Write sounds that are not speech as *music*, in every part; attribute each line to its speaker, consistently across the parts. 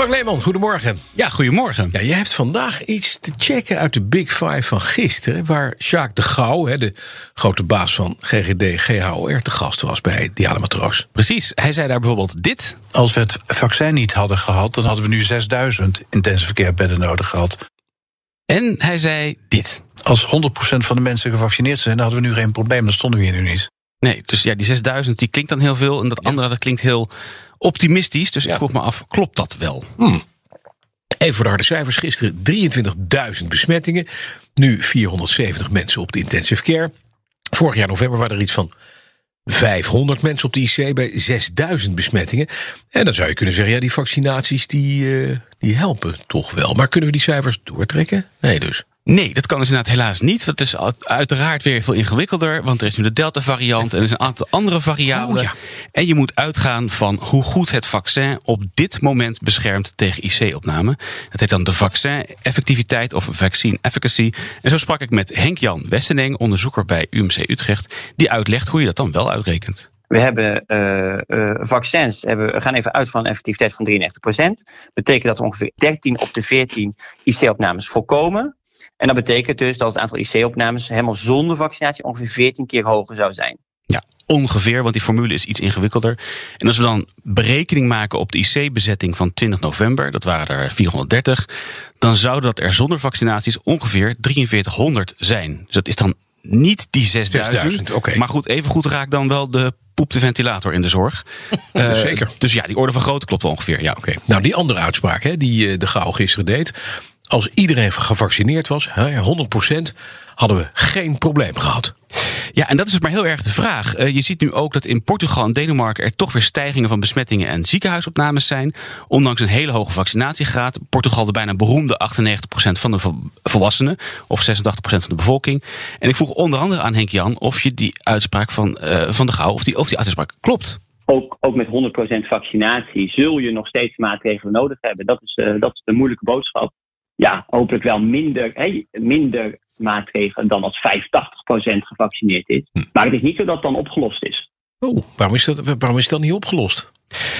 Speaker 1: Frank Leeman, goedemorgen.
Speaker 2: Ja, goedemorgen.
Speaker 1: Ja, je hebt vandaag iets te checken uit de Big Five van gisteren... waar Jacques de Gauw, de grote baas van GGD GHOR... te gast was bij Diana Matroos.
Speaker 2: Precies, hij zei daar bijvoorbeeld dit.
Speaker 3: Als we het vaccin niet hadden gehad... dan hadden we nu 6000 intensive care bedden nodig gehad.
Speaker 2: En hij zei dit.
Speaker 3: Als 100% van de mensen gevaccineerd zijn... dan hadden we nu geen probleem, dan stonden we hier nu niet.
Speaker 2: Nee, dus ja, die 6000 die klinkt dan heel veel... en dat andere dat klinkt heel optimistisch. Dus ik vroeg me af, klopt dat wel?
Speaker 1: Hmm. Even voor de harde cijfers. Gisteren 23.000 besmettingen. Nu 470 mensen op de intensive care. Vorig jaar november waren er iets van 500 mensen op de IC bij 6000 besmettingen. En dan zou je kunnen zeggen, ja, die vaccinaties die, uh, die helpen toch wel. Maar kunnen we die cijfers doortrekken? Nee dus.
Speaker 2: Nee, dat kan dus inderdaad helaas niet. Want het is uiteraard weer veel ingewikkelder. Want er is nu de Delta-variant en er zijn een aantal andere variabelen.
Speaker 1: Oh, ja.
Speaker 2: En je moet uitgaan van hoe goed het vaccin op dit moment beschermt tegen IC-opname. Dat heet dan de vaccin-effectiviteit of vaccine efficacy. En zo sprak ik met Henk-Jan Westeneng, onderzoeker bij UMC Utrecht. Die uitlegt hoe je dat dan wel uitrekent.
Speaker 4: We hebben uh, uh, vaccins, hebben, we gaan even uit van een effectiviteit van 93%. Betekent dat we ongeveer 13 op de 14 IC-opnames voorkomen. En dat betekent dus dat het aantal IC-opnames helemaal zonder vaccinatie ongeveer 14 keer hoger zou zijn.
Speaker 2: Ja, ongeveer, want die formule is iets ingewikkelder. En als we dan berekening maken op de IC-bezetting van 20 november, dat waren er 430, dan zouden dat er zonder vaccinaties ongeveer 4300 zijn. Dus dat is dan niet die 6000.
Speaker 1: 6000 okay.
Speaker 2: Maar goed, even goed raakt dan wel de poep de ventilator in de zorg.
Speaker 1: uh, *laughs* Zeker.
Speaker 2: Dus ja, die orde van grootte klopt wel ongeveer. Ja,
Speaker 1: oké. Okay. Nou, die andere uitspraak hè, die uh, de Gauw gisteren deed als iedereen gevaccineerd was, 100%, hadden we geen probleem gehad.
Speaker 2: Ja, en dat is maar heel erg de vraag. Uh, je ziet nu ook dat in Portugal en Denemarken er toch weer stijgingen van besmettingen en ziekenhuisopnames zijn. Ondanks een hele hoge vaccinatiegraad. Portugal de bijna beroemde 98% van de volwassenen, of 86% van de bevolking. En ik vroeg onder andere aan Henk Jan of je die uitspraak van, uh, van de Gauw, of die, of die uitspraak klopt.
Speaker 4: Ook, ook met 100% vaccinatie zul je nog steeds maatregelen nodig hebben. Dat is, uh, dat is de moeilijke boodschap ja, hopelijk wel minder, hey, minder maatregelen dan als 85% gevaccineerd is.
Speaker 1: Hm.
Speaker 4: Maar het is niet zo dat het dan opgelost is.
Speaker 1: Oh, waarom is dat, waarom is dat niet opgelost?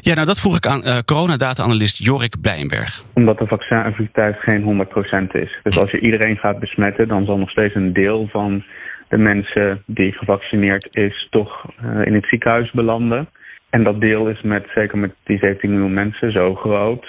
Speaker 2: Ja, nou dat vroeg ik aan uh, coronadata-analyst Jorik Blijenberg.
Speaker 5: Omdat de vaccineffectiviteit geen 100% is. Dus als je iedereen gaat besmetten, dan zal nog steeds een deel van de mensen die gevaccineerd is toch uh, in het ziekenhuis belanden. En dat deel is met, zeker met die 17 miljoen mensen, zo groot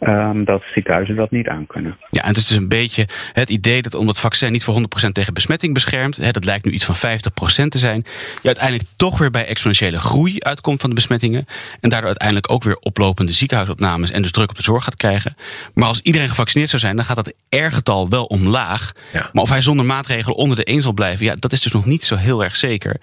Speaker 5: um, dat ziekenhuizen dat niet aankunnen.
Speaker 2: Ja, en het is dus een beetje het idee dat omdat het vaccin niet voor 100% tegen besmetting beschermt, hè, dat lijkt nu iets van 50% te zijn, je uiteindelijk toch weer bij exponentiële groei uitkomt van de besmettingen. En daardoor uiteindelijk ook weer oplopende ziekenhuisopnames en dus druk op de zorg gaat krijgen. Maar als iedereen gevaccineerd zou zijn, dan gaat dat R-getal wel omlaag.
Speaker 1: Ja.
Speaker 2: Maar of hij zonder maatregelen onder de 1 zal blijven, ja, dat is dus nog niet zo heel erg zeker.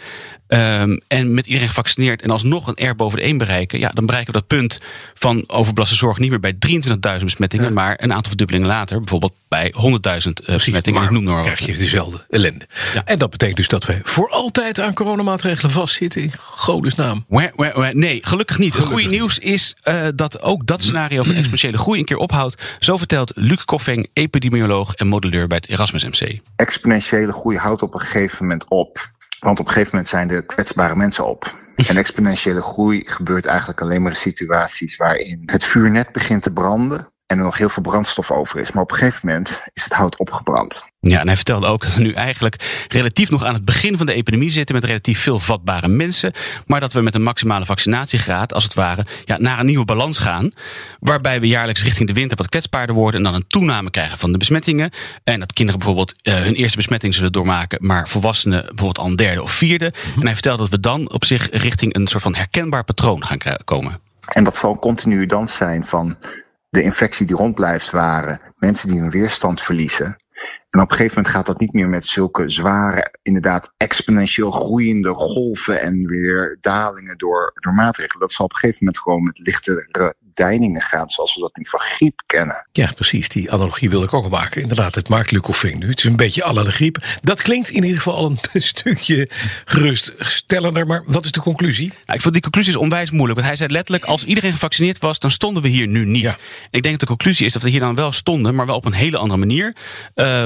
Speaker 2: Um, en met iedereen gevaccineerd en alsnog een R boven de 1 bereiken, ja, dan bereiken we dat punt van overbelaste zorg niet meer bij 23.000 besmettingen, ja. maar een aantal verdubbelingen later, bijvoorbeeld bij 100.000 uh, besmettingen.
Speaker 1: Maar
Speaker 2: ik noem maar
Speaker 1: krijg je dezelfde ellende. Ja. En dat betekent dus dat we voor altijd aan coronamaatregelen vastzitten. In godesnaam.
Speaker 2: Nee, gelukkig niet. Het goede nieuws is uh, dat ook dat scenario van *clears throat* exponentiële groei een keer ophoudt. Zo vertelt Luc Koffing, epidemioloog en modelleur bij het Erasmus MC.
Speaker 6: Exponentiële groei houdt op een gegeven moment op. Want op een gegeven moment zijn de kwetsbare mensen op. En exponentiële groei gebeurt eigenlijk alleen maar in situaties waarin het vuur net begint te branden en er nog heel veel brandstof over is. Maar op een gegeven moment is het hout opgebrand.
Speaker 2: Ja, en hij vertelde ook dat we nu eigenlijk relatief nog aan het begin van de epidemie zitten met relatief veel vatbare mensen. Maar dat we met een maximale vaccinatiegraad, als het ware, ja, naar een nieuwe balans gaan. Waarbij we jaarlijks richting de winter wat kwetsbaarder worden en dan een toename krijgen van de besmettingen. En dat kinderen bijvoorbeeld uh, hun eerste besmetting zullen doormaken, maar volwassenen bijvoorbeeld al een derde of vierde. Mm-hmm. En hij vertelde dat we dan op zich richting een soort van herkenbaar patroon gaan komen.
Speaker 6: En dat zal een continue dans zijn van de infectie die rond blijft waren, mensen die hun weerstand verliezen. En op een gegeven moment gaat dat niet meer met zulke zware, inderdaad exponentieel groeiende golven en weer dalingen door, door maatregelen. Dat zal op een gegeven moment gewoon met lichtere deiningen gaan, zoals we dat nu van griep kennen.
Speaker 1: Ja, precies. Die analogie wil ik ook maken. Inderdaad, het maakt Lucofing nu. Het is een beetje alle griep. Dat klinkt in ieder geval al een stukje geruststellender. Maar wat is de conclusie?
Speaker 2: Ik vond die conclusie is onwijs moeilijk. Want hij zei letterlijk, als iedereen gevaccineerd was, dan stonden we hier nu niet. Ik denk dat de conclusie is dat we hier dan wel stonden, maar wel op een hele andere manier.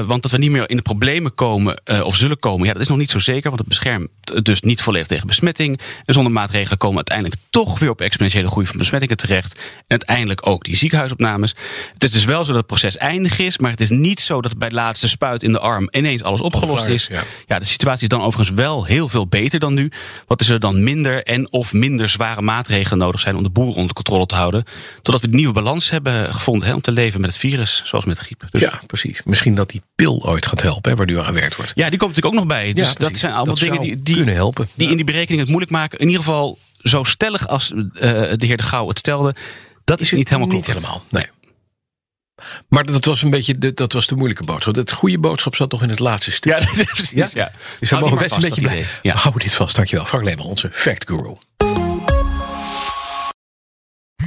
Speaker 2: Want dat we niet meer in de problemen komen of zullen komen, ja, dat is nog niet zo zeker. Want het beschermt dus niet volledig tegen besmetting. En zonder maatregelen komen we uiteindelijk toch weer op exponentiële groei van besmettingen terecht. Uiteindelijk ook die ziekenhuisopnames. Het is dus wel zo dat het proces eindig is, maar het is niet zo dat bij de laatste spuit in de arm ineens alles opgelost is.
Speaker 1: Ja.
Speaker 2: ja, de situatie is dan overigens wel heel veel beter dan nu. Wat is er dan minder en of minder zware maatregelen nodig zijn om de boel onder controle te houden. Totdat we de nieuwe balans hebben gevonden hè, om te leven met het virus, zoals met de griep. Dus
Speaker 1: Ja, precies. Misschien dat die pil ooit gaat helpen, hè, waar nu aan gewerkt wordt.
Speaker 2: ja, die komt natuurlijk ook nog bij. Dus
Speaker 1: Ja,
Speaker 2: dat zijn allemaal
Speaker 1: Dat
Speaker 2: dingen die, die,
Speaker 1: kunnen helpen.
Speaker 2: die
Speaker 1: Ja.
Speaker 2: in die berekening het moeilijk maken. In ieder geval zo stellig als eh, de heer De Gouw het stelde. Dat is, niet helemaal
Speaker 1: Niet
Speaker 2: kloppend.
Speaker 1: helemaal, nee. Maar dat was een beetje de, dat was de moeilijke boodschap. Het goede boodschap zat toch in het laatste stuk.
Speaker 2: Ja, *laughs* dat is precies. Ja?
Speaker 1: Dus daar
Speaker 2: Hou
Speaker 1: mogen we best een beetje blij.
Speaker 2: Ja.
Speaker 1: Houden dit vast. Dankjewel. Frank Leeman, onze fact guru.